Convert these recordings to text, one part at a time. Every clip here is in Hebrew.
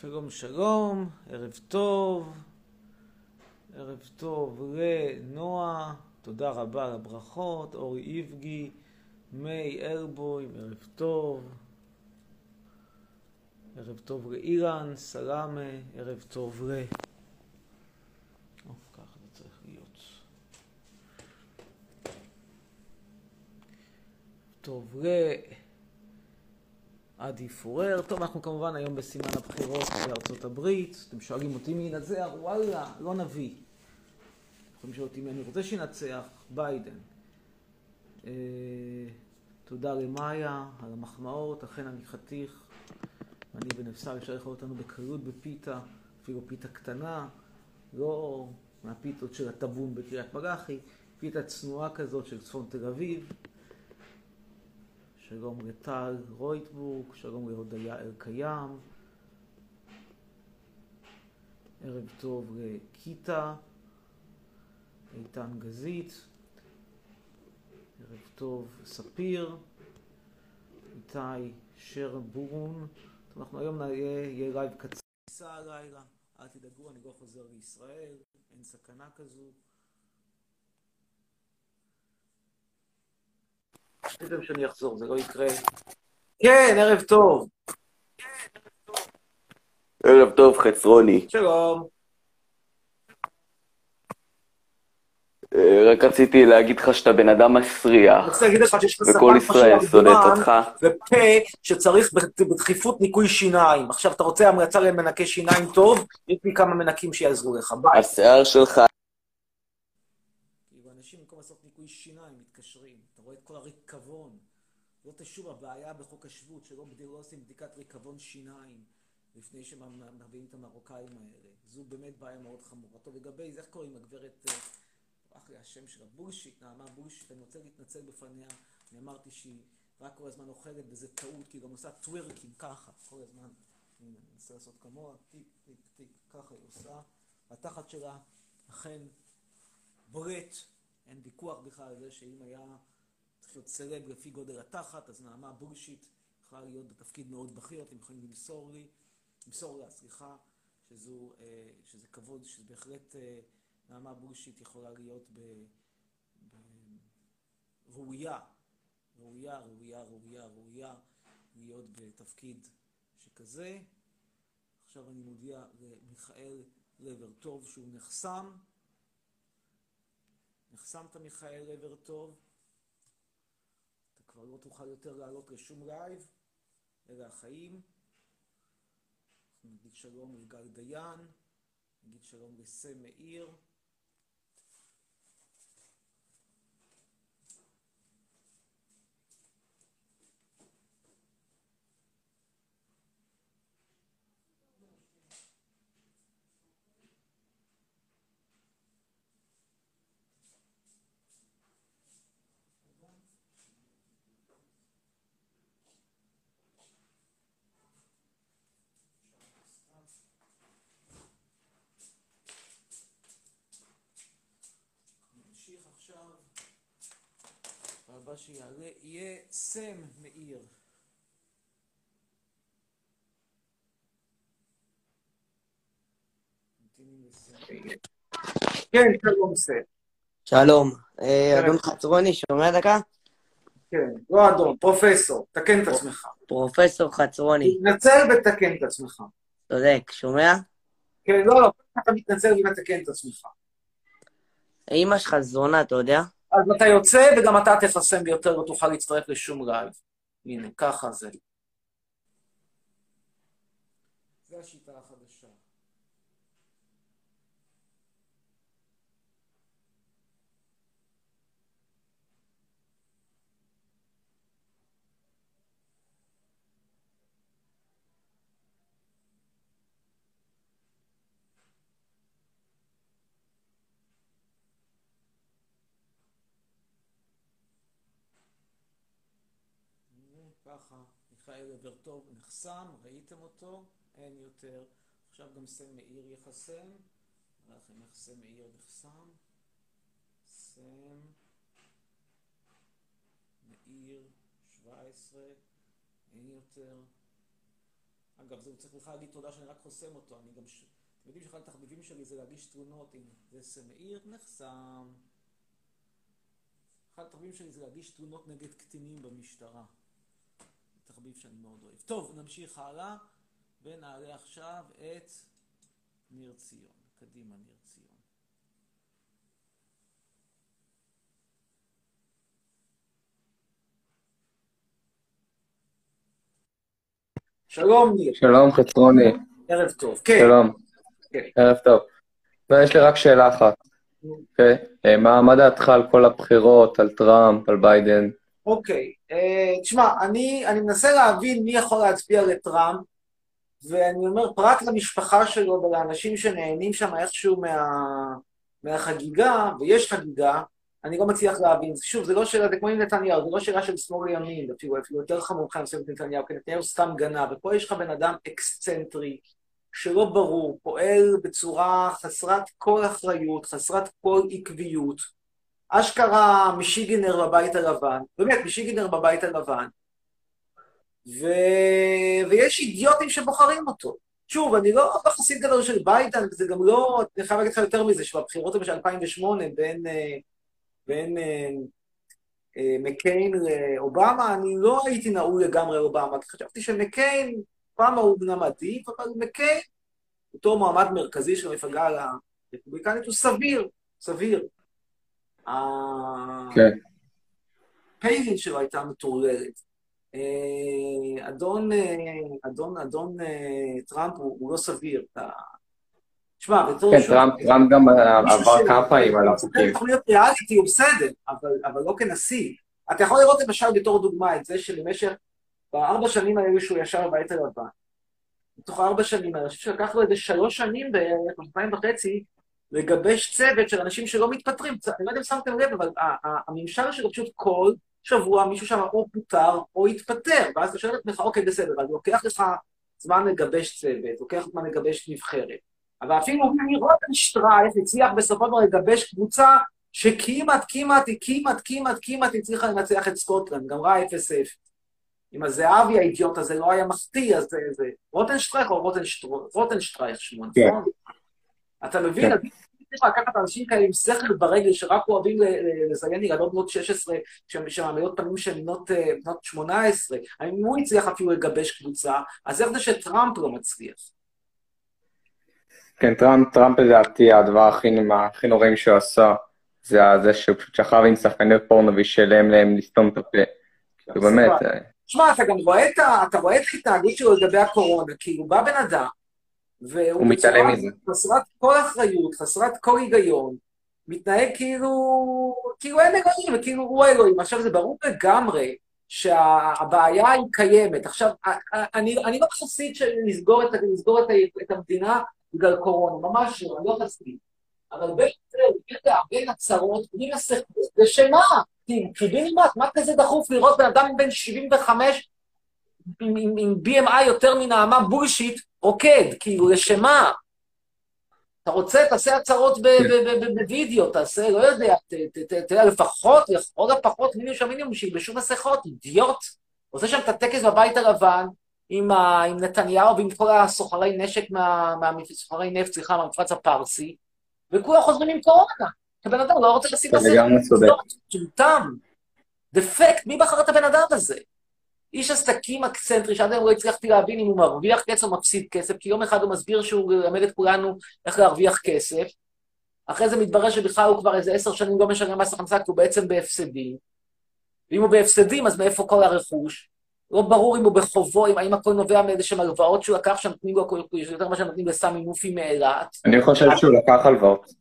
שלום שלום, ערב טוב, ערב טוב לנועה, תודה רבה על הברכות, אורי איבגי, מי אלבוים, ערב טוב, ערב טוב לאילן, סלאמה, ערב טוב ל... טוב ל... עדי פורר. טוב, אנחנו כמובן היום בסימן הבחירות בארצות הברית. אתם שואלים אותי מי ינצח? וואלה, לא נביא. יכולים לשאול אותי מי אני רוצה שינצח? ביידן. אה, תודה למאיה על המחמאות, אכן אני חתיך. אני ונפסל אפשר לאכול אותנו בקלות בפיתה, אפילו פיתה קטנה, לא מהפיתות של הטבון בקריית מלאכי, פיתה צנועה כזאת של צפון תל אביב. שלום לטל רויטבורג, שלום להודיה אלקיים, ערב טוב לקיטה, איתן גזית, ערב טוב ספיר, איתי שרבורון. אנחנו היום יהיה לייב קצר. הלילה, אל תדאגו, אני לא חוזר לישראל, אין סכנה כזו. חשבתם שאני אחזור, זה לא יקרה. כן, ערב טוב. ערב טוב, חצרוני. שלום. אה, רק רציתי להגיד לך שאתה בן אדם מסריח, אני רוצה להגיד לך שיש לך וכל ישראל שונאת אותך. ופה שצריך בדחיפות ניקוי שיניים. עכשיו, אתה רוצה המלצה למנקה שיניים טוב? יש לי כמה מנקים שיעזרו לך. ביי. השיער שלך כאילו, אנשים במקום לעשות ניקוי שיניים מתקשרים. אתה רואה את כל הריקבון. זאת שוב הבעיה בחוק השבות, שלא בדי- לא עושים בדיקת ריקבון שיניים לפני שמביאים את המרוקאים האלה. זו באמת בעיה מאוד חמורה. טוב, לגבי זה, איך קוראים לגברת, אה, ברח לי השם שלה, בולשיט, נעמה בולשיט, אני רוצה להתנצל בפניה. אני אמרתי שהיא רק כל הזמן אוכלת וזה טעות, כי היא גם עושה twerk־ים ככה, כל הזמן. אני מנסה לעשות כמוה, טיק, טיק, טיק, ככה היא עושה. התחת שלה אכן בולט, אין ויכוח בכלל על זה שאם היה צריך להיות סלב לפי גודל התחת, אז נעמה בולשיט יכולה להיות בתפקיד מאוד בכיר, אתם יכולים למסור לי, למסור לה, סליחה, שזו, אה, שזה כבוד, שזה בהחלט אה, נעמה בולשיט יכולה להיות ב... ב... ראויה, ראויה, ראויה, ראויה, ראויה להיות בתפקיד שכזה. עכשיו אני מודיע למיכאל לברטוב שהוא נחסם. נחסמת מיכאל לברטוב. אתה כבר לא תוכל יותר לעלות לשום לייב, אלה החיים. אנחנו נגיד שלום לגל דיין, נגיד שלום לסם מאיר. נמשיך עכשיו. הבא שיעלה יהיה סם מאיר. כן, שלום סם. שלום. אה, כן. אדון חצרוני, שומע דקה? כן, לא אדון, פרופסור, תקן את עצמך. פרופסור חצרוני, תתנצל ותקן את עצמך. צודק, שומע? כן, לא, לא, אתה מתנצל ותקן את עצמך. אמא שלך זונה, אתה יודע? אז אתה יוצא וגם אתה תחסם ביותר, לא תוכל להצטרף לשום לייב. הנה, ככה זה. זה השיטה החדשה. הנה, ככה, מיכאל לברטוב נחסם, ראיתם אותו? אין יותר. עכשיו גם סם מאיר יחסם. נראה לכם איך סם מאיר נחסם. סם מאיר 17, אין יותר. אגב, זה צריך בכלל להגיד תודה שאני רק חוסם אותו, אני גם... ש... אתם יודעים שאחד התחביבים שלי זה להגיש תלונות עם זה סמאיר נחסם. אחד התחביבים שלי זה להגיש תלונות נגד קטינים במשטרה. תחביב שאני מאוד אוהב. טוב, נמשיך הלאה, ונעלה עכשיו את ניר ציון. קדימה, ניר ציון. שלום ניר. שלום חצרוני, ערב טוב. כן. שלום. כן. ערב טוב. ויש לי רק שאלה אחת, אוקיי? אה, מה מה דעתך על כל הבחירות, על טראמפ, על ביידן? אוקיי, אה, תשמע, אני, אני מנסה להבין מי יכול להצביע לטראמפ, ואני אומר, פרט למשפחה שלו ולאנשים שנהנים שם איכשהו מה, מהחגיגה, ויש חגיגה, אני לא מצליח להבין. שוב, זה לא שאלה, זה כמו עם נתניהו, זה לא שאלה של שמאל וימין, אפילו, אפילו יותר חמור מבחינת מסוימת נתניהו, כי נתניהו סתם גנב, ופה יש לך בן אדם אקסצנטרי, שלא ברור, פועל בצורה חסרת כל אחריות, חסרת כל עקביות. אשכרה משיגנר בבית הלבן, באמת, משיגנר בבית הלבן, ו... ויש אידיוטים שבוחרים אותו. שוב, אני לא חסיד גדול של ביידן, זה גם לא, אני חייב להגיד לך יותר מזה, שבבחירות של 2008 בין, אה, בין אה, אה, מקיין לאובמה, אני לא הייתי נעול לגמרי אובמה, כי חשבתי שמקיין, פעם הוא אמנם עדיף, אבל מקיין, אותו מועמד מרכזי של המפלגה הרפובליקנית, הוא סביר, סביר. כן. שלו הייתה מטורללת. אה, אדון, אה, אדון, אדון אה, טראמפ הוא, הוא לא סביר. אתה... תשמע, בתור... כן, טראמפ, טראמפ גם עבר כמה פעמים על החוקים. יכול להיות ריאליטי, הוא בסדר, אבל, אבל לא כנשיא. אתה יכול לראות למשל בתור דוגמה את זה שלמשך, בארבע שנים האלה שהוא ישב בבית הלבן, בתוך הארבע שנים אני חושב שלקח לו איזה שלוש שנים בערך, שנתיים וחצי, לגבש צוות של אנשים שלא מתפטרים. אני לא יודע אם שמתם לב, אבל הממשל שלו פשוט כל שבוע מישהו שם או פוטר או התפטר, ואז אתה שואל את עצמך, אוקיי, בסדר, אבל לוקח לך זמן לגבש צוות, לוקח זמן לגבש נבחרת. אבל אפילו רוטנשטרייך הצליח בסופו של דבר לגבש קבוצה שכמעט, כמעט, כמעט, כמעט, כמעט הצליחה לנצח את סקוטלנד, גמרה 0-0. אם הזהבי האידיוט הזה לא היה מחטיא, אז זה... רוטנשטרייך או רוטנשטרייך שמו, נכון? אתה מבין? צריך לקחת אנשים כאלה עם שכל ברגל, שרק אוהבים לזיין ילדות בנות 16, שמעמידות פנים שהן בנות 18. אם הוא הצליח אפילו לגבש קבוצה, אז איך זה שטראמפ לא מצליח? כן, טראמפ, טראמפ לדעתי, הדבר הכי, הכי נוראים שהוא עשה, זה זה שהוא פשוט שכב עם שחקני פורנו ושילם להם לסתום את הפה. כאילו באמת... תשמע, אתה גם רואה את, אתה רואה את ההתנהגות שלו לגבי הקורונה, כאילו בא בן אדם, והוא מתעלם מזה. חסרת כל אחריות, חסרת כל היגיון, מתנהג כאילו, כאילו אין אלוהים, כאילו הוא האלוהים. עכשיו זה ברור לגמרי שהבעיה היא קיימת. עכשיו, אני, אני לא חסיד של לסגור, את, לסגור את, את המדינה בגלל קורונה, ממש לא, אני לא חסיד. אבל בין זה, בין הצהרות, בלי מסכות, לשמה? כי קיבינימט, מה כזה דחוף לראות בן אדם בן 75 עם, עם, עם BMI יותר מנעמה בולשיט רוקד, כאילו, לשם מה? אתה רוצה, תעשה הצהרות בווידאו, תעשה, לא יודע, תראה, לפחות, לכל הפחות מינימום של מינימום, שילבשו מסכות, אידיוט. עושה שם את הטקס בבית הלבן, עם, נתניהו ועם כל הסוחרי נשק, סוחרי נפט, סליחה, מהמפרץ הפרסי, וכולם חוזרים עם קורונה. הבן אדם לא רוצה לשים מסכות. אתה לגמרי צודק. דפקט, מי בחר את הבן אדם הזה? איש עסקים אקצנטרי, שעד היום לא הצלחתי להבין אם הוא מרוויח כסף או מפסיד כסף, כי יום אחד הוא מסביר שהוא ילמד את כולנו איך להרוויח כסף. אחרי זה מתברר שבכלל הוא כבר איזה עשר שנים לא משלם מס הכנסה, כי הוא בעצם בהפסדים. ואם הוא בהפסדים, אז מאיפה כל הרכוש? לא ברור אם הוא בחובו, אם האם הכל נובע מאיזה שהם הלוואות שהוא לקח שנותנים לו יותר ממה שנותנים לסמי מופי מאילת. אני חושב שהוא לקח הלוואות.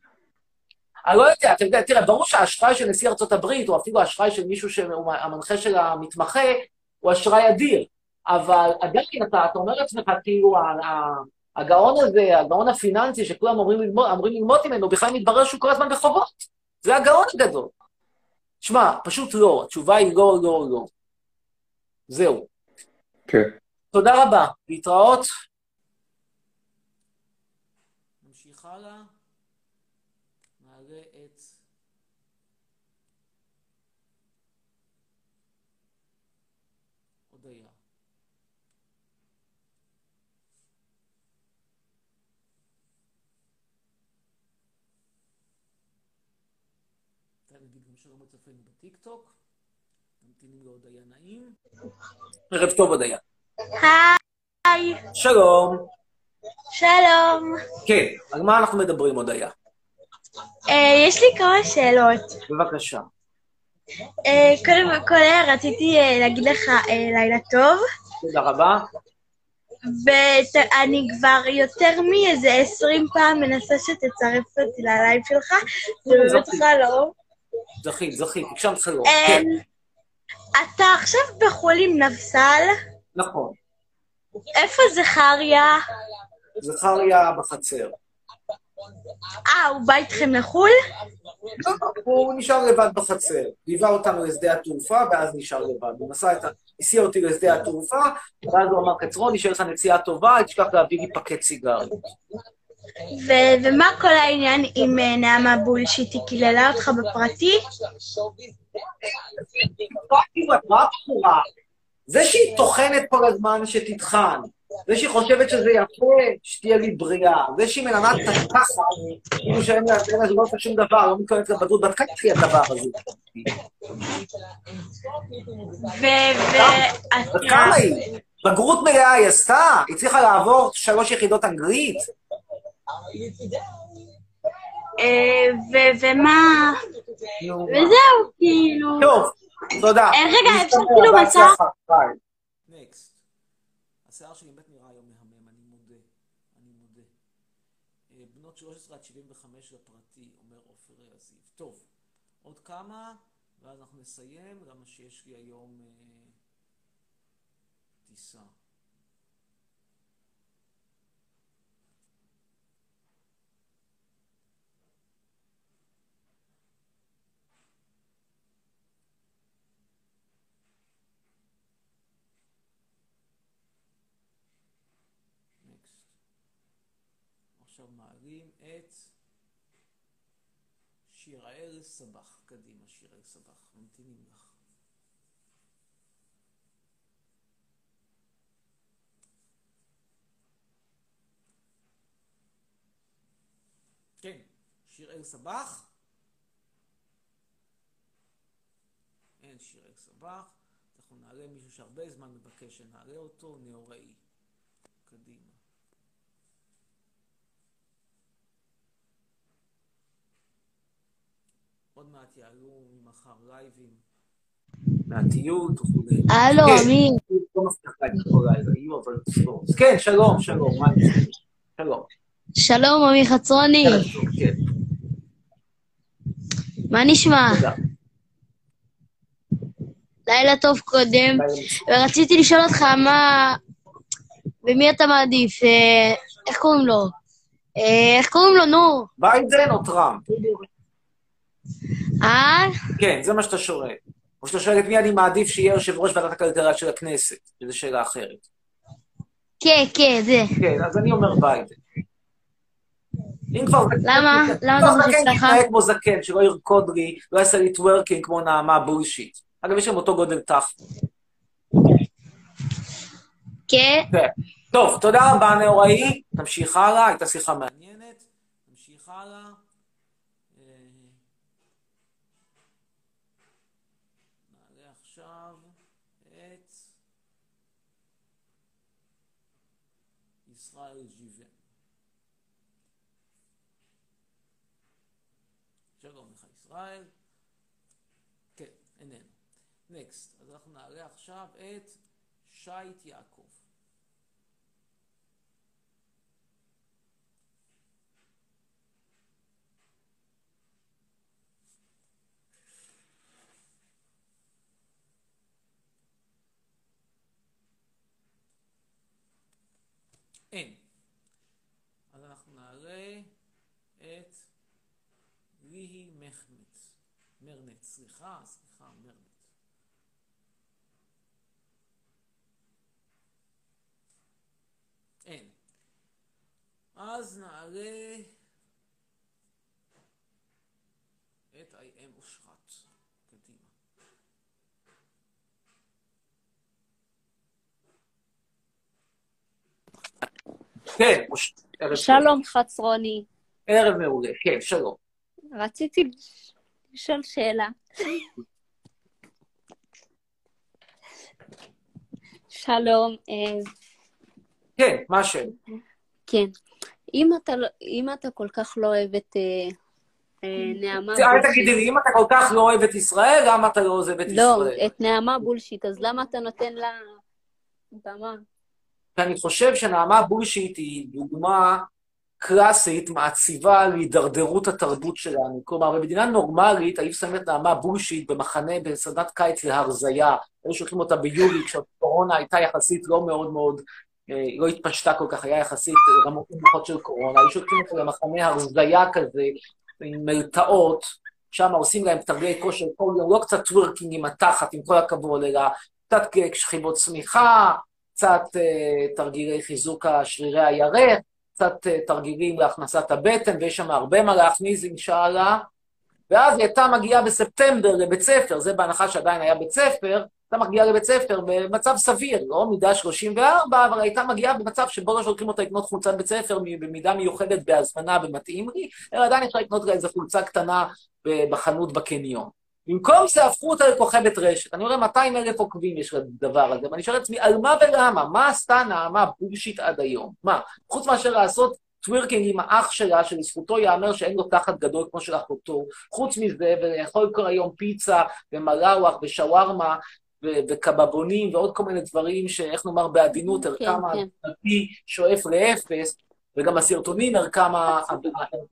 אני לא יודע, אתה יודע, תראה, ברור שהאשראי של נשיא ארצות הברית, או אפילו האשראי של מישהו שהוא המנחה של המתמחה, הוא אשראי אדיר. אבל עדיין אתה, אתה אומר לעצמך, כאילו, הגאון הזה, הגאון הפיננסי שכולם אומרים ללמוד, אמורים ללמוד ממנו, בכלל מתברר שהוא כל הזמן בחובות. זה הגאון הגדול. שמע, פשוט לא, התשובה היא לא, לא, לא. זהו. כן. תודה רבה, להתראות. נמשיך הלאה. נעלה את... הודיה. נגיד גם שלום לצופינו בטיקטוק. ממתינים להודיה נעים. ערב טוב, הודיה. היי, שלום. שלום. כן, על מה אנחנו מדברים, הודיה? אה, יש לי כמה שאלות. בבקשה. אה, קודם כל רציתי אה, להגיד לך אה, לילה טוב, תודה רבה. ואני כבר יותר מאיזה עשרים פעם מנסה שתצרף אותי ללייב שלך, זה באמת זכית. זכית, זכית, הגשמת חלום. אה, כן, אתה עכשיו בחול עם נפסל, נכון. איפה זכריה? זכריה בחצר. אה, הוא בא איתכם לחו"ל? הוא נשאר לבד בחצר. ליווה אותנו לשדה התעופה, ואז נשאר לבד. הוא נסע את ה... הסיע אותי לשדה התעופה, ואז הוא אמר, קצרוני, שיהיה לך נסיעה טובה, תשכח להביא לי פקט סיגריות. ו- ומה כל העניין עם אה, נעמה בולשיט? היא קיללה אותך בפרטי? זה שהיא טוחנת כל הזמן שתטחן, זה שהיא חושבת שזה יפה, שתהיה לי בריאה, זה שהיא מלמדת את הככה, כאילו שאין לה לא עושה שום דבר, לא מתכוונת לבגרות, בדקה אצלי הדבר הזה. בת ואתה... כמה היא? בגרות מלאה היא עשתה? היא הצליחה לעבור שלוש יחידות אנגלית? אה, ומה... וזהו, כאילו... טוב, תודה. אה, רגע, אפשר כאילו. נקסט. השיער שלי באמת נראה היום מהמם, אני מודה. אני מודה. אה, בנות 13 עד 75 לפרטי, אומר עופר זיו. טוב, עוד כמה, ואז אנחנו נסיים, למה שיש לי היום אה, טיסה. נקסט. עכשיו מעלים את שיראל סבח. קדימה, שיראל סבח. ממתינים לך. כן, שיראל סבח. אין שיראל סבח. אנחנו נעלה מישהו שהרבה זמן מבקש שנעלה אותו, נאוראי. קדימה. עוד מעט יעלו ממחר לייבים מהטיול, תוכלו... הלו, כן, מי? לא. כן, שלום, שלום, מה? שלום. שלום, עמי חצרוני. כן, מה נשמע? לילה טוב קודם. ורציתי לשאול אותך מה... במי אתה מעדיף? אה, איך קוראים לו? אה, איך קוראים לו, נו? ביידן או טראמפ? אה? כן, זה מה שאתה שואל. או שאתה שואל את מי אני מעדיף שיהיה יושב ראש ועדת הכלכלה של הכנסת, שזו שאלה אחרת. כן, כן, זה. כן, אז אני אומר ביידן. אם כבר... למה? למה אתה אם כבר חושב זקן, ככה? תתנהג כמו זקן, שלא ירקוד לי, לא יעשה לי טוורקינג כמו נעמה בולשיט. אגב, יש להם אותו גודל תח. כן. כן. טוב, תודה רבה, נאוראי. נמשיך הלאה, הייתה שיחה מעניינת. נמשיך הלאה. אה, נעלה עכשיו את ישראל ז'יבן. שלום לך, ישראל. כן, איננו. נקסט. אז אנחנו נעלה עכשיו את שייט יעקב. אין. אז אנחנו נעלה את מחנט. מרנט, סליחה, סליחה, מרנט. אין. אז נעלה את I.M. אושרת. קדימה. כן. שלום חצרוני, ערב מעולה, כן, שלום. רציתי לשאול שאלה. שלום, אה, כן, מה השאלה? כן. אם אתה, לא- אם אתה כל כך לא אוהב את אה, אה, נעמה אל בולשיט, תגידי לי, אם אתה כל כך לא אוהב את ישראל, למה אתה לא עוזב את לא, ישראל? את נעמה בולשיט, אז למה אתה נותן לה במה? ואני חושב שנעמה בולשיט היא דוגמה קלאסית, מעציבה להידרדרות התרבות שלנו. כלומר, במדינה נורמלית, היו שמים את נעמה בולשיט במחנה בסדנת קיץ להרזייה. היו שולחים אותה ביולי, כשהקורונה הייתה יחסית לא מאוד מאוד, אה, לא התפשטה כל כך, היה יחסית רמות נמוכות של קורונה. היו שולחים אותה למחנה הרזייה כזה, עם מרתעות, שם עושים להם תרגילי כושר כל יום, לא קצת טווירקינג עם התחת, עם כל הכבוד, אלא קצת שכיבות צמיחה, קצת אה, תרגילי חיזוק השרירי הירך, קצת אה, תרגילים להכנסת הבטן, ויש שם הרבה מה להכניס, אינשאללה. ואז היא הייתה מגיעה בספטמבר לבית ספר, זה בהנחה שעדיין היה בית ספר, הייתה מגיעה לבית ספר במצב סביר, לא מידה 34, אבל הייתה מגיעה במצב שבו לא שולחים אותה לקנות חולצת בית ספר במידה מיוחדת בהזמנה ומתאים לי, אלא עדיין אפשר לקנות לה איזו חולצה קטנה בחנות בקניון. במקום זה הפכו אותה לכוכבת רשת. אני רואה 200 אלף עוקבים יש לדבר הזה, ואני שואל את עצמי, על מה ולמה? מה עשתה נעמה בולשיט עד היום? מה? חוץ מאשר לעשות טווירקינג עם האח שלה, שלזכותו ייאמר שאין לו תחת גדול כמו של אחותו, חוץ מזה, ולאכול כל היום פיצה ומלאווח ושווארמה ו- וקבבונים ועוד כל מיני דברים שאיך נאמר בעדינות, כן, ערכם כן. הדתי שואף לאפס, וגם הסרטונים ערכם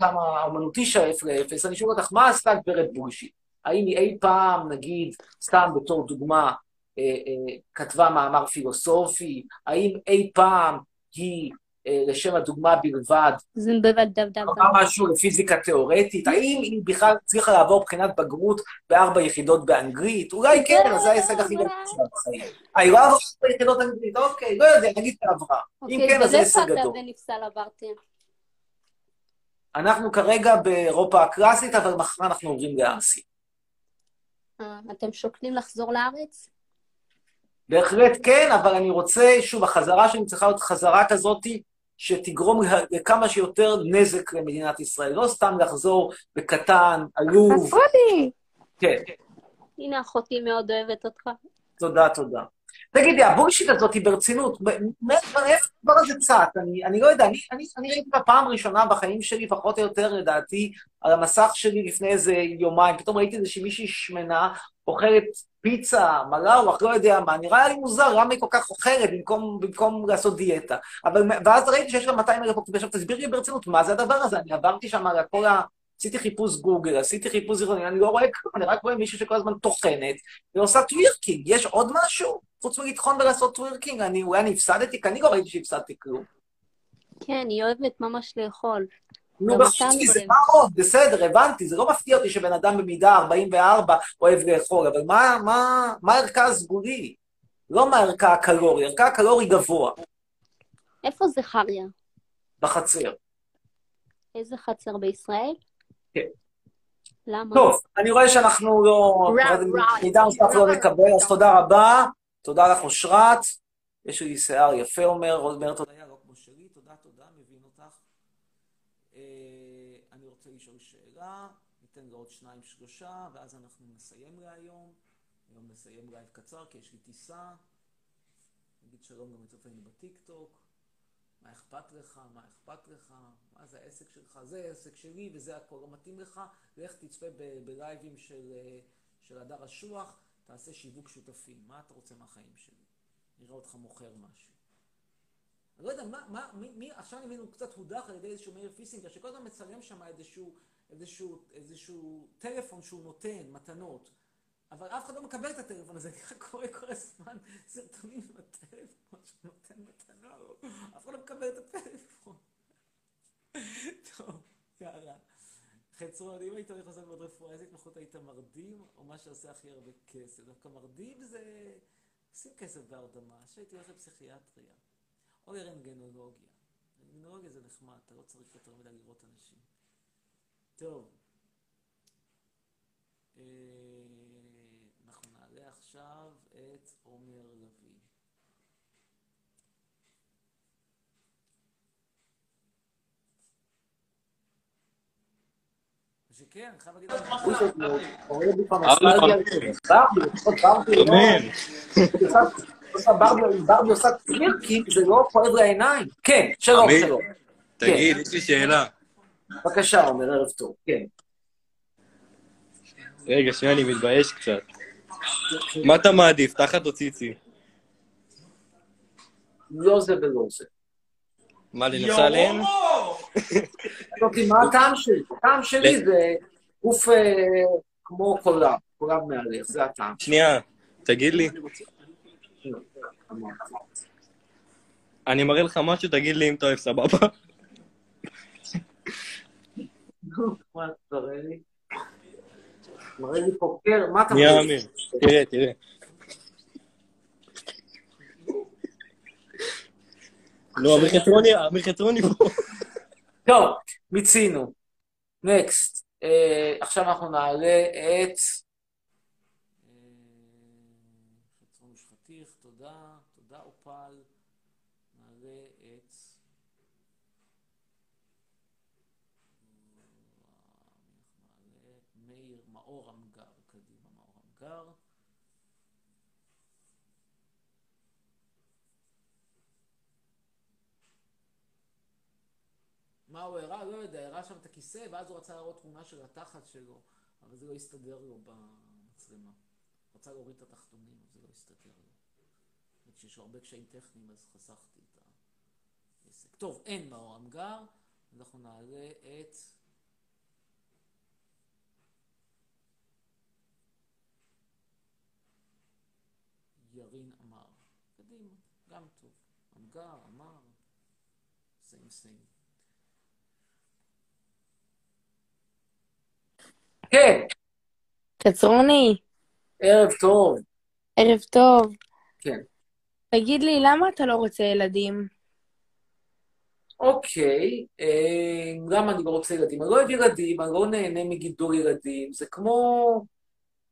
האומנותי שואף לאפס. אני שואל אותך, מה עשתה גברת בולשיט? האם היא אי פעם, נגיד, סתם בתור דוגמה, אה, אה, כתבה מאמר פילוסופי? האם אי פעם היא, אה, לשם הדוגמה בלבד, אמרה משהו לפיזיקה תיאורטית? האם היא בכלל צריכה לעבור בחינת בגרות בארבע יחידות באנגלית? אולי כן, אז זה ההישג הכי גדול שלה בחיים. היא לא עברה בארבע יחידות אנגלית, אוקיי, לא יודע, נגיד שעברה. אם כן, אז זה הישג גדול. עברתם? אנחנו כרגע באירופה הקלאסית, אבל מחר אנחנו עוברים לאסיה. אה, אתם שוקלים לחזור לארץ? בהחלט כן, אבל אני רוצה, שוב, החזרה שלי צריכה להיות חזרה כזאת שתגרום לכמה שיותר נזק למדינת ישראל. לא סתם לחזור בקטן, עלוב. לי! כן, הנה אחותי מאוד אוהבת אותך. תודה, תודה. תגידי, הבולשיט הזאת היא ברצינות, מאיפה הדבר הזה צץ? אני, לא יודע, אני, ראיתי את הפעם הראשונה בחיים שלי, פחות או יותר, לדעתי, על המסך שלי לפני איזה יומיים, פתאום ראיתי איזושהי מישהי שמנה, אוכלת פיצה, מלאווח, לא יודע מה, נראה לי מוזר, למה היא כל כך אוכלת במקום, לעשות דיאטה? אבל, ואז ראיתי שיש לה 200 אלף עוקבים, עכשיו תסביר לי ברצינות, מה זה הדבר הזה? אני עברתי שם על כל ה... עשיתי חיפוש גוגל, עשיתי חיפוש זיכרוני, אני לא רואה כלום, אני רק רואה מישהו שכל הזמן טוחנת ועושה טווירקינג. יש עוד משהו? חוץ מלטחון ולעשות טווירקינג? אני, אולי אני הפסדתי? כי אני לא ראיתי שהפסדתי כלום. כן, היא אוהבת ממש לאכול. נו, בחוץ מזה. מה עוד? בסדר, הבנתי, זה לא מפתיע אותי שבן אדם במידה 44 אוהב לאכול, אבל מה, מה, מה ערכה הסגולי? לא מה ערכה הקלורי, ערכה הקלורי גבוה, איפה זכריה? בחצר. איזה חצר בישראל? כן. למה? טוב, אני רואה שאנחנו לא... מידע נוסף לא נקבל, אז תודה רבה. תודה לך, אושרת. יש לי שיער יפה, אומר, אומר תודה. לא כמו שלי, תודה, תודה, מבין אותך. אה, אני רוצה לשאול שאלה, ניתן לו עוד שניים, שלושה, ואז אנחנו נסיים להיום. היום נסיים לייב קצר, כי יש לי טיסה. נגיד שלום גם לצופינו בטיקטוק. מה אכפת לך? מה אכפת לך? מה זה העסק שלך? זה העסק שלי וזה הכל לא מתאים לך. לך תצפה בלייבים של, אה, של הדר אשוח, תעשה שיווק שותפים. מה אתה רוצה מהחיים שלי? נראה אותך מוכר משהו. אני לא יודע, מה, מה, מי, מי, עכשיו אני מבין, הוא קצת הודח על ידי איזשהו מאיר פיסינגר, שכל הזמן מצלם שם איזשהו, איזשהו, איזשהו טלפון שהוא נותן, מתנות. אבל אף אחד לא מקבל את הטלפון הזה, רק קורא כל הזמן סרטונים עם הטלפון שהוא נותן מתנות. אף אחד לא מקבל את הטלפון. טוב, יאללה. חצרון, אם היית הולך לעשות ללמוד רפואה, איזה התמחות היית מרדים, או מה שעושה הכי הרבה כסף? דווקא מרדים זה... עושים כסף בהרדמה, שהייתי הולך לפסיכיאטריה. או לרנטגנולוגיה. רנטגנולוגיה זה נחמד, אתה לא צריך יותר מדי לראות אנשים. טוב. אה, אנחנו נעלה עכשיו את עומר לביא. שכן, אני חייב להגיד לך. ברבי, לא... עושה זה לא כואב לעיניים. כן, שלום. שלום. תגיד, יש לי שאלה. בבקשה, עומר, ערב טוב. כן. רגע, שנייה, אני מתבייש קצת. מה אתה מעדיף, תחת או ציצי? לא זה ולא זה. מה, לנסה עליהן? אותי, מה הטעם שלי? הטעם שלי זה גוף אה, כמו קולב, קולב מהלך, זה הטעם. שנייה, תגיד לי. אני מראה לך משהו, תגיד לי אם אתה אוהב, סבבה? מה, תראה לי? מראה לי פה קר, מה אתה שנייה, מראה? אמיר. תראה, תראה. לא, אמיר חצרוני, אמיר חצרוני פה. טוב, מיצינו. נקסט. עכשיו אנחנו נעלה את... חצרון משפטיך, תודה, תודה אופל. נעלה את... נעלה את מאיר מאור אמגר, קדימה מאור אמגר. מה הוא הראה? לא יודע, הראה שם את הכיסא, ואז הוא רצה להראות תמונה של התחת שלו, אבל זה לא הסתדר לו במצלמה. רצה להוריד את התחתונים, אבל זה לא הסתדר לו. וכשיש הרבה קשיים טכניים, אז חסכתי את העסק. טוב, אין מאור אמגר, אנחנו נעלה את... ירין אמר. קדימה, גם טוב. אמגר, אמר, סיים סיים. כן, חצרוני, ערב טוב. ערב טוב. כן. תגיד לי, למה אתה לא רוצה ילדים? אוקיי, אה, למה אני לא רוצה ילדים? אני לא אוהב ילדים, אני לא נהנה מגידול ילדים. זה כמו...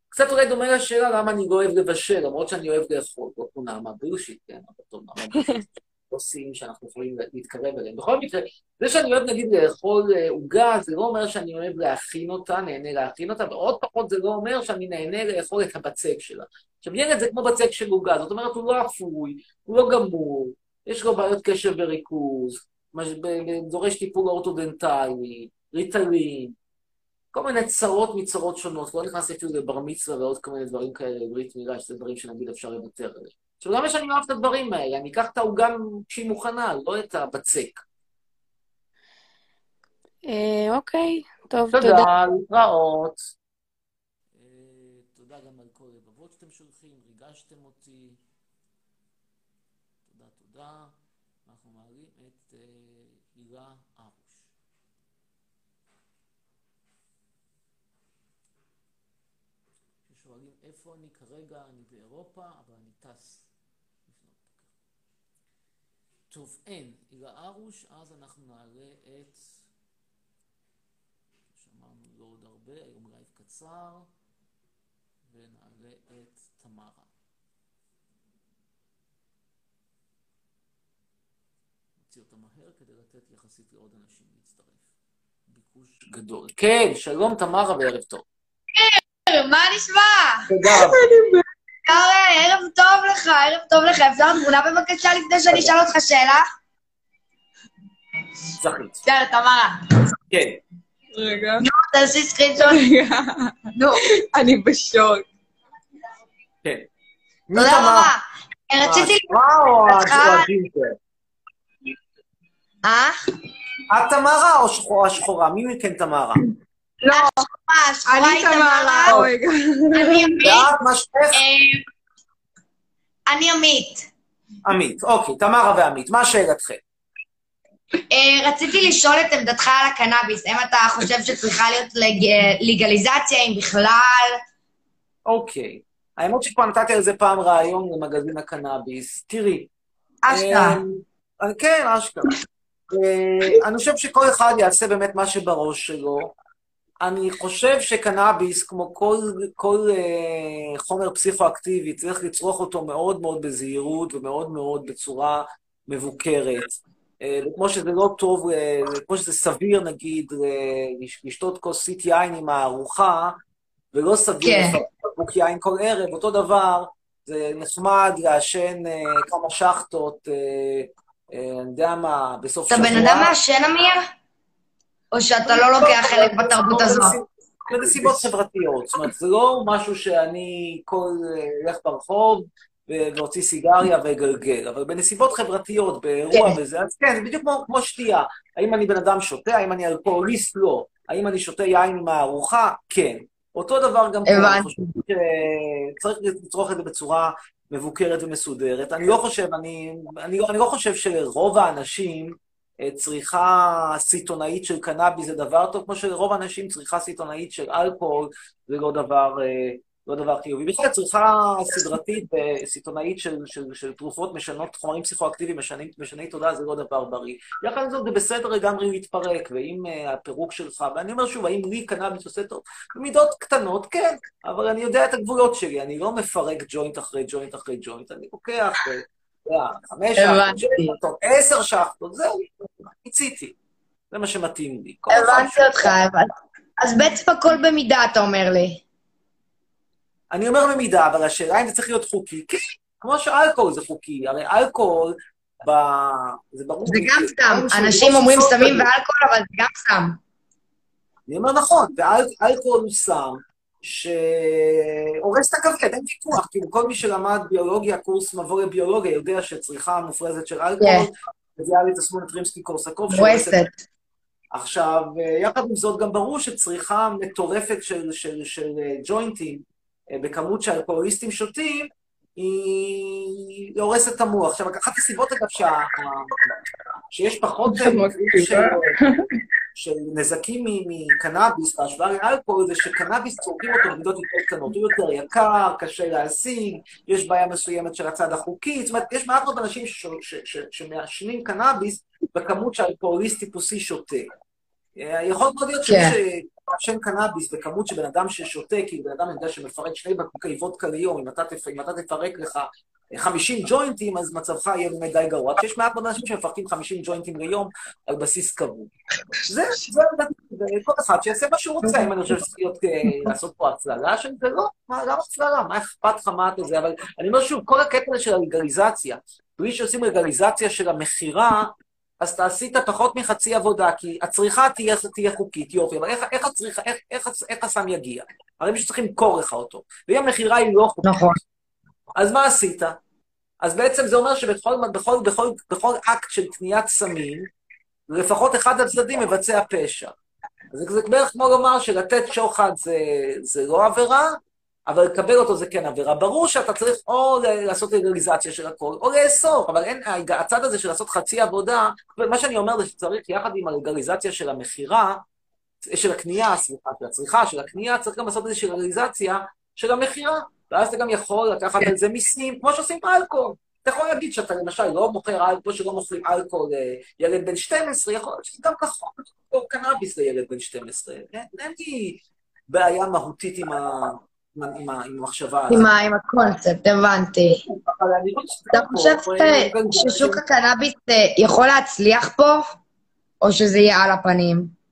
קצת אולי דומה לשאלה למה אני לא אוהב לבשל, למרות שאני אוהב לאכול, לא נעמה בלושית, כן, אבל טוב, נעמה בלושית. נושאים שאנחנו יכולים להתקרב אליהם. בכל מקרה, זה שאני אוהב נגיד לאכול אה, עוגה, זה לא אומר שאני אוהב להכין אותה, נהנה להכין אותה, ועוד פחות זה לא אומר שאני נהנה לאכול את הבצק שלה. עכשיו, ילד זה כמו בצק של עוגה, זאת אומרת, הוא לא אפוי, הוא לא גמור, יש לו בעיות קשב וריכוז, דורש טיפול אורתודנטלי, ריטלין, כל מיני צרות מצרות שונות, לא נכנס אפילו לבר מצווה ועוד כל מיני דברים כאלה, ברית מילה, שזה דברים שנגיד אפשר לוותר עליהם. עכשיו, למה שאני אוהב את הדברים האלה? אני אקח את העוגה כשהיא מוכנה, לא את הבצק. אה, אוקיי, טוב, תודה. תודה, להתראות. אה, תודה גם על כל הלבבות שאתם שולחים, ריגשתם אותי. תודה, תודה. אנחנו מעלים את אה, הילה ארוש. ששואלים איפה אני כרגע, אני באירופה, אבל אני טס. טוב, אין. הילה ארוש, אז אנחנו נעלה את... שמענו לא עוד הרבה, היום לייב קצר, ונעלה את תמרה. נוציא אותה מהר כדי לתת יחסית לעוד אנשים להצטרף. ביקוש גדול. כן, שלום תמרה וערב טוב. מה נשמע? תודה רבה. ערב ערב טוב לך. אפשר תמונה בבקשה לפני שאני אשאל אותך שאלה? זכית. יאללה, תמרה. כן. רגע, נו, תעשי screenshot. רגע, נו, אני בשוק. כן. תודה? רבה. אה, רציתי... השחורה או אותך- הג'ינג'ר? אה? את תמרה או שחורה שחורה? מי מכן תמרה? לא. השחורה, השחורה אני היא תמרה, תמרה. רגע. אני עמית. ואת, מה שמך? אה, אני עמית. עמית. אוקיי, תמרה ועמית. מה שאלתכם? אה, רציתי לשאול את עמדתך על הקנאביס. האם אתה חושב שצריכה להיות לג- לגליזציה, אם בכלל? אוקיי. האמת שכבר נתתי על זה פעם רעיון למגזין הקנאביס. תראי. אשכרה. אה, כן, אשכרה. אה, אני חושב שכל אחד יעשה באמת מה שבראש שלו. אני חושב שקנאביס, כמו כל, כל אה, חומר פסיכואקטיבי, צריך לצרוך אותו מאוד מאוד בזהירות ומאוד מאוד בצורה מבוקרת. אה, וכמו שזה לא טוב, אה, כמו שזה סביר, נגיד, אה, לש- לשתות כוסית יין עם הארוחה, ולא סביר כן. לפרק בקבוק יין כל ערב, אותו דבר, זה נחמד לעשן אה, כמה שחטות, אה, אה, אני יודע מה, בסוף אתה שבוע. בן אדם מעשן, אמיר? או שאתה לא לוקח חלק בתרבות הזו? בנסיבות חברתיות. זאת אומרת, זה לא משהו שאני כל אה, אלך ברחוב ואוציא סיגריה ואגלגל, אבל בנסיבות חברתיות, באירוע כן. וזה, אז כן, זה בדיוק כמו, כמו שתייה. האם אני בן אדם שותה? האם אני אלכוהוליסט? לא. האם אני שותה יין עם הארוחה? כן. אותו דבר גם פה, אני. חושב שצריך לצרוך את זה בצורה מבוקרת ומסודרת. אני לא חושב, אני, אני, לא- אני לא חושב שלרוב האנשים אה, צריכה סיטונאית של קנאביס זה דבר טוב, כמו שלרוב האנשים צריכה סיטונאית של אלכוהול זה לא דבר, אה, לא דבר חיובי. בכלל צריכה סדרתית וסיטונאית של, של, של תרופות משנות, חומרים פסיכואקטיביים משני, משני תודעה זה לא דבר בריא. יחד עם זאת זה בסדר לגמרי להתפרק, ואם אה, הפירוק שלך, ואני אומר שוב, האם לי קנאביס עושה טוב? במידות קטנות, כן, אבל אני יודע את הגבולות שלי, אני לא מפרק ג'וינט אחרי ג'וינט אחרי ג'וינט, אני לוקח אה, חמש שחטות, עשר שחטות, זהו, מיציתי. זה מה שמתאים לי. הבנתי אותך, הבנתי. אז בעצם הכל במידה, אתה אומר לי. אני אומר במידה, אבל השאלה אם זה צריך להיות חוקי, כן, כמו שאלכוהול זה חוקי. הרי אלכוהול, ב... זה ברור. זה גם. שהוא אנשים לא אומרים סמים. ואלכוהול, אבל זה גם סם. אני אומר נכון, ואלכוהול הוא סם שהורס את הכבד, אין ויכוח. כאילו, כל מי שלמד ביולוגיה, קורס מבוא לביולוגיה, יודע שצריכה מופרזת של אלכוהול, מביאה לי תסמונת רימסקי-קורסקוב. שהורסת מואסת. עכשיו, אה, יחד עם זאת, גם ברור שצריכה מטורפת של, של, של אה, ג'וינטים אה, בכמות שהאלכוהוליסטים שותים, היא הורסת את המוח. עכשיו, אחת הסיבות, אגב, שה... שיש פחות של, נזקים מקנאביס בהשוואה לאלכוהול, זה שקנאביס צורכים אותו במידות יותר קטנות. הוא יותר יקר, קשה להשיג, יש בעיה מסוימת של הצד החוקי. זאת אומרת, יש מעט מאוד אנשים שמעשנים קנאביס בכמות שהאלכוהוליסט טיפוסי שותה. אה, יכול מאוד להיות שמי כן. שמעשן קנאביס בכמות שבן אדם ששותה, כי בן אדם יודע שמפרק שני בקבוקי וודקה ליום. אם אתה תפרק לך 50 ג'וינטים, אז מצבך יהיה באמת די גרוע. כי יש מעט מאוד אנשים שמפרקים 50 ג'וינטים ליום על בסיס קבוע. זה, זה, וכל אחד שיעשה מה שהוא רוצה, אם אני חושב שצריך להיות, אה, לעשות פה הצללה של זה, לא, מה, למה הצללה? מה אכפת לך מה אתה זה? אבל אני אומר שוב, כל הקטע של הלגליזציה, בלי שעושים לגליזציה של המכירה, אז אתה עשית פחות מחצי עבודה, כי הצריכה תהיה, תהיה חוקית, יופי, אבל איך, איך, הצריכה, איך, איך, איך הסם יגיע? הרי מישהו צריך למכור לך אותו, ואם המכירה היא לא חוקית, נכון. אז מה עשית? אז בעצם זה אומר שבכל בכל, בכל, בכל אקט של קניית סמים, לפחות אחד הצדדים מבצע פשע. אז זה בערך כמו לומר שלתת שוחד זה, זה לא עבירה, אבל לקבל אותו זה כן עבירה. ברור שאתה צריך או לעשות לגליזציה של הכל, או לאסור, אבל אין, הצד הזה של לעשות חצי עבודה, מה שאני אומר זה שצריך יחד עם הלגליזציה של המכירה, של הקנייה, סליחה, של הצריכה, של הקנייה, צריך גם לעשות איזושהי לגליזציה של המכירה, ואז אתה גם יכול לקחת על זה מיסים, כמו שעושים באלכוהול. אתה יכול להגיד שאתה למשל לא מוכר אלכוהול, שלא מוכרים אלכוהול לילד בן 12, יכול להיות שזה גם כחול, או קנאביס לילד בן 12. אין, לי בעיה מהותית עם, ה, עם, המחשבה הזאת. עם הקונספט, הבנתי. לא אתה חושב ששוק הקנאביס אה, יכול להצליח פה, או שזה יהיה על הפנים?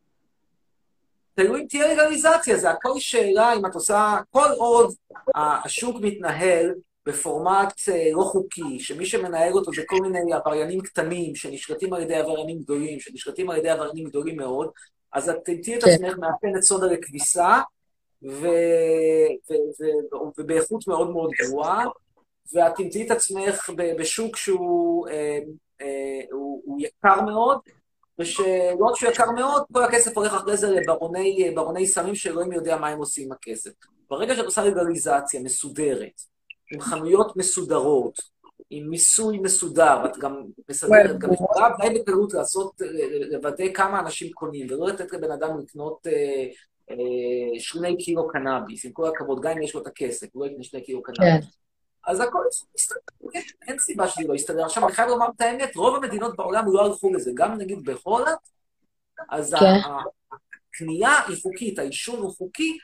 תלוי אם תהיה לגליזציה, זה הכל שאלה אם את עושה, כל עוד השוק מתנהל בפורמט אה, לא חוקי, שמי שמנהל אותו זה כל מיני עבריינים קטנים שנשלטים על ידי עבריינים גדולים, שנשלטים על ידי עבריינים גדולים מאוד, אז את תמצאי את כן. עצמך מאפנת סודה לכביסה. ובאיכות מאוד מאוד גרועה, ואת תמצאי את עצמך בשוק שהוא אה, אה, יקר מאוד, ושלא רק שהוא יקר מאוד, כל הכסף הולך אחרי זה לברוני ברוני סמים שאלוהים יודע מה הם עושים עם הכסף. ברגע שאת עושה לגליזציה מסודרת, עם חנויות מסודרות, עם מיסוי מסודר, את גם מסדרת, גם יכולה די בקלות לעשות, לוודא כמה אנשים קונים, ולא לתת לבן אדם לקנות אה, אה, שני קילו קנאביס, עם כל הכבוד, גם אם יש לו את הכסף, הוא לא יקנה שני קילו קנאביס. אז הכל מסתדר, אין, אין סיבה שזה לא יסתדר. עכשיו, אני חייב לומר את האמת, רוב המדינות בעולם לא הלכו לזה. גם נגיד בהולנד, אז כן. הקנייה היא חוקית, העישון הוא חוקי,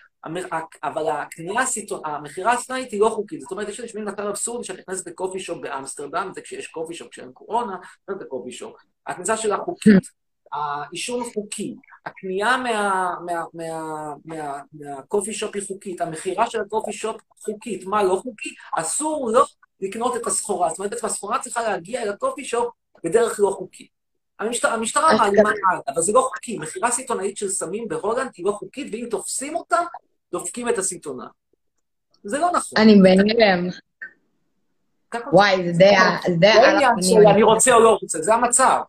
אבל הקנייה, המכירה הסיטונאית היא לא חוקית. זאת אומרת, יש מין מצב אבסורדי שאת נכנסת לקופי שופ באמסטרדם, זה כשיש קופי שופ כשאין קורונה, נכנסת לקופי שופ. הכניסה שלה חוקית, העישון חוקי, הקנייה מה- מה- מה- מה- מהקופי שופ היא חוקית, המכירה של הקופי שופ חוקית, מה לא חוקי? אסור לא לקנות את הסחורה. זאת אומרת, הסחורה צריכה להגיע אל הקופי שופ בדרך לא חוקית. המשטרה, המשטרה מעלימה הלאה, אבל זה לא חוקי. מכירה סיטונאית של סמים בהולנד היא לא חוקית, ואם תופסים אותה, דופקים את הסיטונאי. זה לא נכון. אני בהלם. וואי, זה די זה די לא על. של אני רוצה או לא רוצה, זה המצב.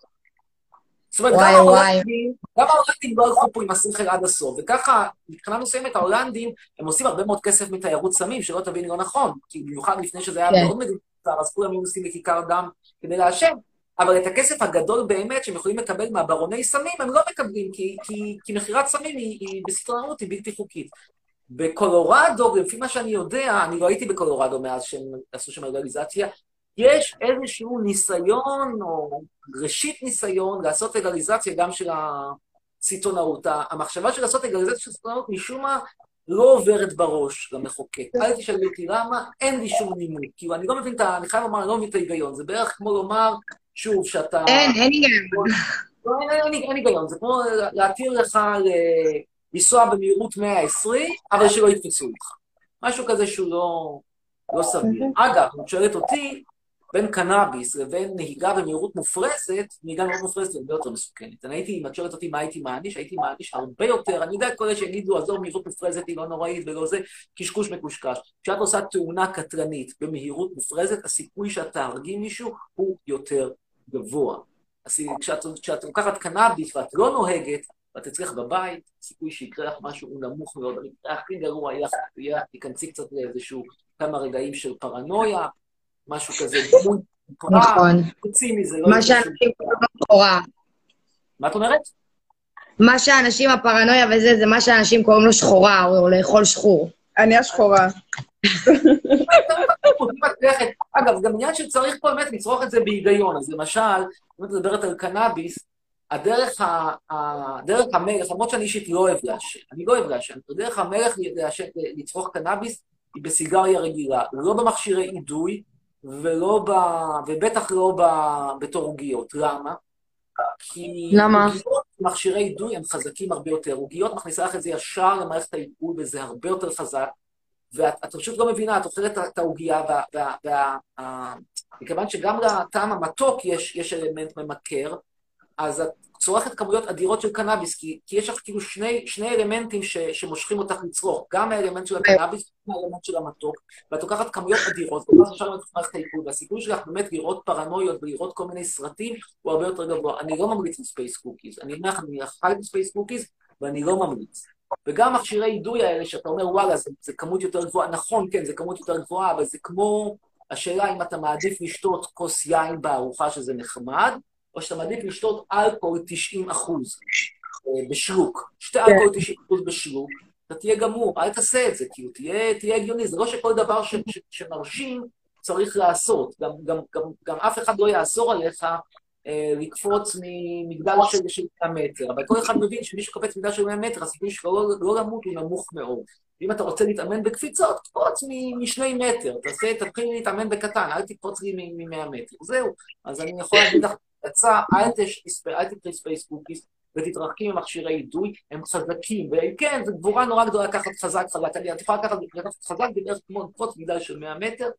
זאת אומרת, וואי, גם וואי. ההולנדים, גם ההולנדים לא הלכו פה עם השכל עד הסוף, וככה, מבחינה מסוימת, ההולנדים, הם עושים הרבה מאוד כסף מתיירות סמים, שלא תביני לא נכון, כי במיוחד לפני שזה היה כן. מאוד מדינת אז כולם היו נוסעים לכיכר דם כדי לעשן, אבל את הכסף הגדול באמת שהם יכולים לקבל מהברוני סמים, הם לא מקבלים, כי, כי, כי מכירת סמים היא, היא בסיטונאות, היא בלתי חוקית. בקולורדו, לפי מה שאני יודע, אני לא הייתי בקולורדו מאז שהם עשו שם לגליזציה, יש איזשהו ניסיון, או ראשית ניסיון, לעשות לגליזציה גם של הסיטונאות. המחשבה של לעשות לגליזציה של הסיטונאות, משום מה, לא עוברת בראש למחוקק. אל תשאלי אותי למה, אין לי שום נימוק. כאילו, אני לא מבין את ה... אני חייב לומר, אני לא מבין את ההיגיון. זה בערך כמו לומר, שוב, שאתה... אין, אין היגיון. לא, אין, היגיון, זה כמו להתיר לך לנסוע במהירות 120, אבל שלא יתפסו אותך. משהו כזה שהוא לא, לא סביר. אגב, אם את שואלת אותי, בין קנאביס לבין נהיגה במהירות מופרזת, נהיגה במהירות מופרזת היא הרבה יותר מסוכנת. אני הייתי, אם את שואלת אותי מה הייתי מעניש, הייתי מעניש הרבה יותר, אני יודע את כל אלה שיגידו, עזוב, מהירות מופרזת היא לא נוראית ולא זה, קשקוש מקושקש. כשאת עושה תאונה קטלנית במהירות מופרזת, הסיכוי שאת תהרגי מישהו הוא יותר גבוה. אז כשאת, כשאת לוקחת קנאביס ואת לא נוהגת, ואת אצלך בבית, הסיכוי שיקרה לך משהו הוא נמוך מאוד. המקרה הכי גרוע יהיה, תיכנסי קצת לאיזשהו כמה רגעים של פרנויה, משהו כזה, דמות, נכון. תצאי מזה, לא מה שאנשים קוראים לו שחורה. מה את אומרת? מה שאנשים, הפרנויה וזה, זה מה שאנשים קוראים לו שחורה, או לאכול שחור. אני השחורה. אגב, גם עניין שצריך פה באמת לצרוך את זה בהיגיון. אז למשל, אם את מדברת על קנאביס, הדרך, ה, ה, דרך המלך, למרות שאני אישית לא אוהב לעשן, אני לא אוהב לעשן, דרך המלך לעשן, לצרוך קנאביס היא בסיגריה רגילה, לא במכשירי אידוי, ולא ב... ובטח לא ב... בתור עוגיות. למה? כי למה? עוגיות, מכשירי אידוי הם חזקים הרבה יותר. עוגיות מכניסה לך את זה ישר למערכת העיכול, וזה הרבה יותר חזק. ואת את פשוט לא מבינה, את אוכלת את העוגיה, וה- וה- וה- ה- מכיוון שגם לטעם המתוק יש, יש אלמנט ממכר, אז את צורכת כמויות אדירות של קנאביס, כי, כי יש לך כאילו שני, שני אלמנטים ש, שמושכים אותך לצרוך, גם האלמנט של הקנאביס, גם האלמנט של המתוק, ואת לוקחת כמויות אדירות, ואז אפשר את מערכת העיכול, והסיכוי שלך באמת לראות פרנויות ולראות כל מיני סרטים הוא הרבה יותר גבוה. אני לא ממליץ ל space cookies, אני אומר לך, אני אכל ב space cookies, ואני לא ממליץ. וגם מכשירי אידוי האלה, שאתה אומר, וואלה, זה, זה כמות יותר גבוהה, נכון, כן, זה כמות יותר גבוהה, אבל זה כמו השאלה אם אתה מעדיף לשתות כוס יין בארוחה, שזה נחמד, או שאתה מעדיף לשתות אלכוהול 90 אחוז אה, בשלוק. שתי אלכוהול 90 אחוז בשלוק, אתה תהיה גמור, אל תעשה את זה, כאילו, תהיה, תהיה הגיוני. זה לא שכל דבר ש, ש, שמרשים צריך לעשות. גם, גם, גם, גם אף אחד לא יאסור עליך אה, לקפוץ ממגדל של, של 100 מטר, אבל כל אחד מבין שמי שקופץ מגדל של 100 מטר, הסיכוי שלו לא, לא למות הוא נמוך מאוד. ואם אתה רוצה להתאמן בקפיצות, תקפוץ משני מטר, תעשה, תתחיל להתאמן בקטן, אל תקפוץ לי מ-100 מטר. זהו. אז אני יכול להגיד לך, יצא, אל תקחי space cookies, ותתרחקי ממכשירי אידוי, הם חזקים, וכן, זו גבורה נורא גדולה לקחת חזק חזק, אני- את יכולה לקחת לקחת חזק בדרך כמו לקפוץ מגדל של 100 מטר,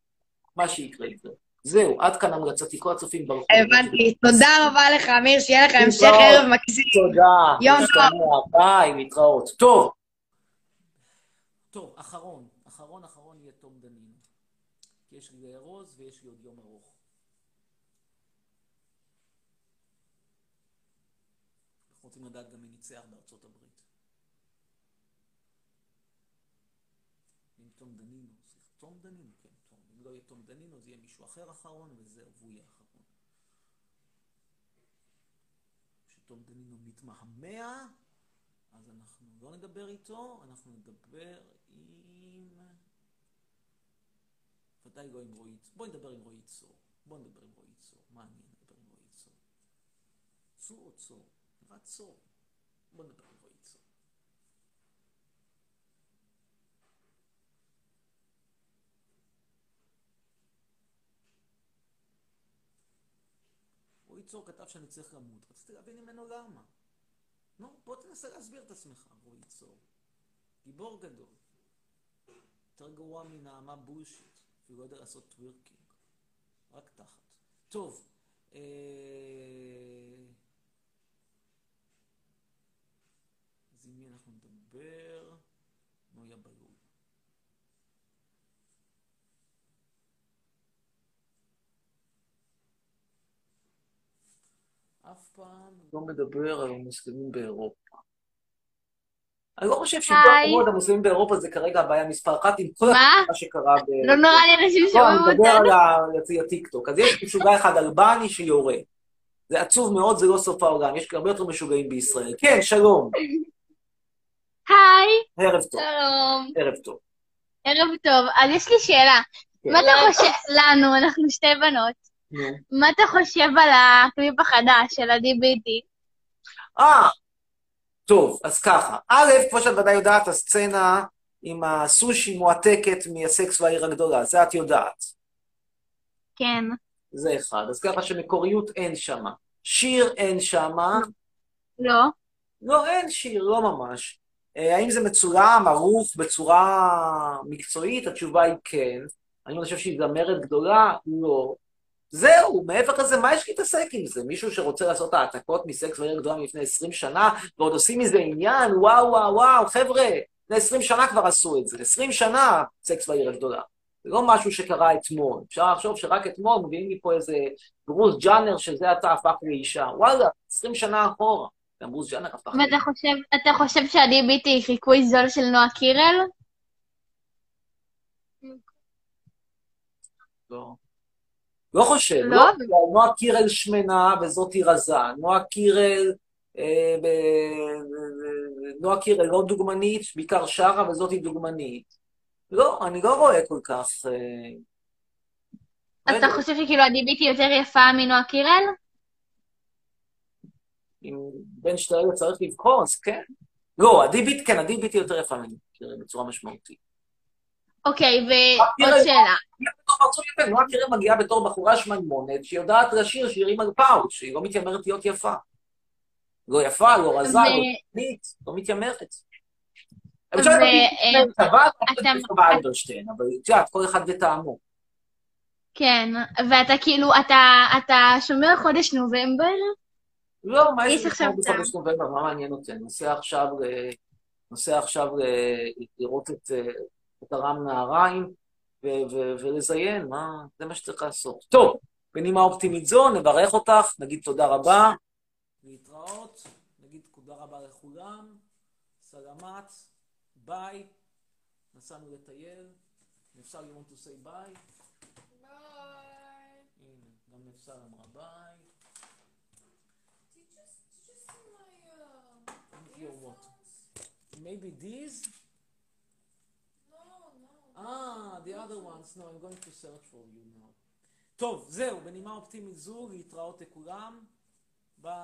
מה שיקרה יקרה. זהו, עד כאן המלצתי, כל הצופים ברחוב. הבנתי. תודה רבה לך, אמיר, שיהיה לך המשך. ערב מקסים. תודה. יום נשתמע, ביי, להתראות. טוב. טוב, אחרון, אחרון אחרון יהיה תום דנינו. כי יש לי לארוז ויש לי עוד יום ארוך. רוצים לדעת גם מי ניצח בארצות הברית. אם תום דנינו, סליחה, תום דנינו, כן, תום. אם לא יהיה תום דנינו, זה יהיה מישהו אחר אחרון, וזהו, והוא יהיה אחרון. כשתום דנינו מתמהמה, אז אנחנו לא נדבר איתו, אנחנו נדבר עם... ודאי לא עם רועי צור. בואי נדבר עם רועי צור. בואי נדבר עם רועי צור. מה אני נדבר עם רועי צור? צור או צור? נראה צור. בואי נדבר. רועי רועי צור כתב שאני צריך למות. רציתי להבין ממנו למה. נו, בוא תנסה להסביר את עצמך, רועי צור. גיבור גדול. יותר גרוע מנעמה bullshit. אפילו לא יודע לעשות טווירקינג. רק תחת. טוב. אה... עם מי אנחנו נדבר? נויה בלול. אף פעם לא מדבר על המוסלמים באירופה. אני לא חושב היי. שגם המוסלמים באירופה זה כרגע הבעיה מספר אחת עם כל מה? שקרה ב... לא נורא לי אנשים לא, שומעים אני מדבר אותנו. על לפי הטיקטוק. אז יש משוגע אחד אלבני שיורה. זה עצוב מאוד, זה לא סוף העולם. יש הרבה יותר משוגעים בישראל. כן, שלום. היי, ערב טוב. שלום. ערב טוב. ערב טוב. אז יש לי שאלה. כן. מה אתה חושב, לנו, אנחנו שתי בנות, נו. מה אתה חושב על הקליפ החדש של ה-DBT? אה, טוב, אז ככה. א', כמו שאת ודאי יודעת, הסצנה עם הסושי מועתקת מהסקס והעיר הגדולה, זה את יודעת. כן. זה אחד. אז ככה שמקוריות אין שמה. שיר אין שמה. לא. לא, אין שיר, לא ממש. אה, האם זה מצולם, ערוך, בצורה מקצועית? התשובה היא כן. אני חושב שהיא זמרת גדולה? לא. זהו, מעבר לזה, מה יש להתעסק עם זה? מישהו שרוצה לעשות העתקות מסקס ועיר גדולה מלפני 20 שנה, ועוד עושים מזה עניין? וואו, וואו, וואו, חבר'ה, לפני 20 שנה כבר עשו את זה. 20 שנה סקס והעיר הגדולה. זה לא משהו שקרה אתמול. אפשר לחשוב שרק אתמול מביאים לי פה איזה ברוס ג'אנר שזה עתה הפך לאישה. וואלה, 20 שנה אחורה. ברוס ג'אנר הפך ואתה חושב, אתה חושב שה-DBT היא חיקוי זול של נועה קירל? לא. לא חושב, לא? לא. נועה קירל שמנה וזאתי רזה. נועה קירל, אה, ב... נועה קירל לא דוגמנית, בעיקר שרה וזאתי דוגמנית. לא, אני לא רואה כל כך... אה, אז אתה חושב שכאילו ה-DBT יותר יפה מנועה קירל? אם בין שתי אלה צריך לבחור, אז כן. לא, הדיביט, כן, הדיביט היא יותר יפה ממני, בצורה משמעותית. אוקיי, ועוד שאלה. נועה קירל מגיעה בתור בחורה שמנמונת, שיודעת לשיר שירים על פאוץ', שהיא לא מתיימרת להיות יפה. לא יפה, לא רזה, לא תקנית, לא מתיימרת. אה, טבע אלברשטיין, אבל את יודעת, כל אחד וטעמו. כן, ואתה כאילו, אתה שומר חודש נובמבר? לא, מה יש עכשיו עכשיו בחודש נובמבר, מה מעניין אותי? אני נוסע עכשיו, נוסע עכשיו לראות את, אה, את הרם נהריים ו- ו- ולזיין, מה, זה מה שצריך לעשות. טוב, בנימה אופטימית זו, נברך אותך, נגיד תודה רבה. להתראות, נגיד תודה רבה לכולם, סלמת, ביי, נסענו לטייל, נפסל want to say ביי? הנה, גם נפסל אמרה ביי. Your what? Maybe these? Ah, the other ones. No, I'm going to search for you now. טוב, זהו, בנימה אופטימית זו, להתראות לכולם. ביי.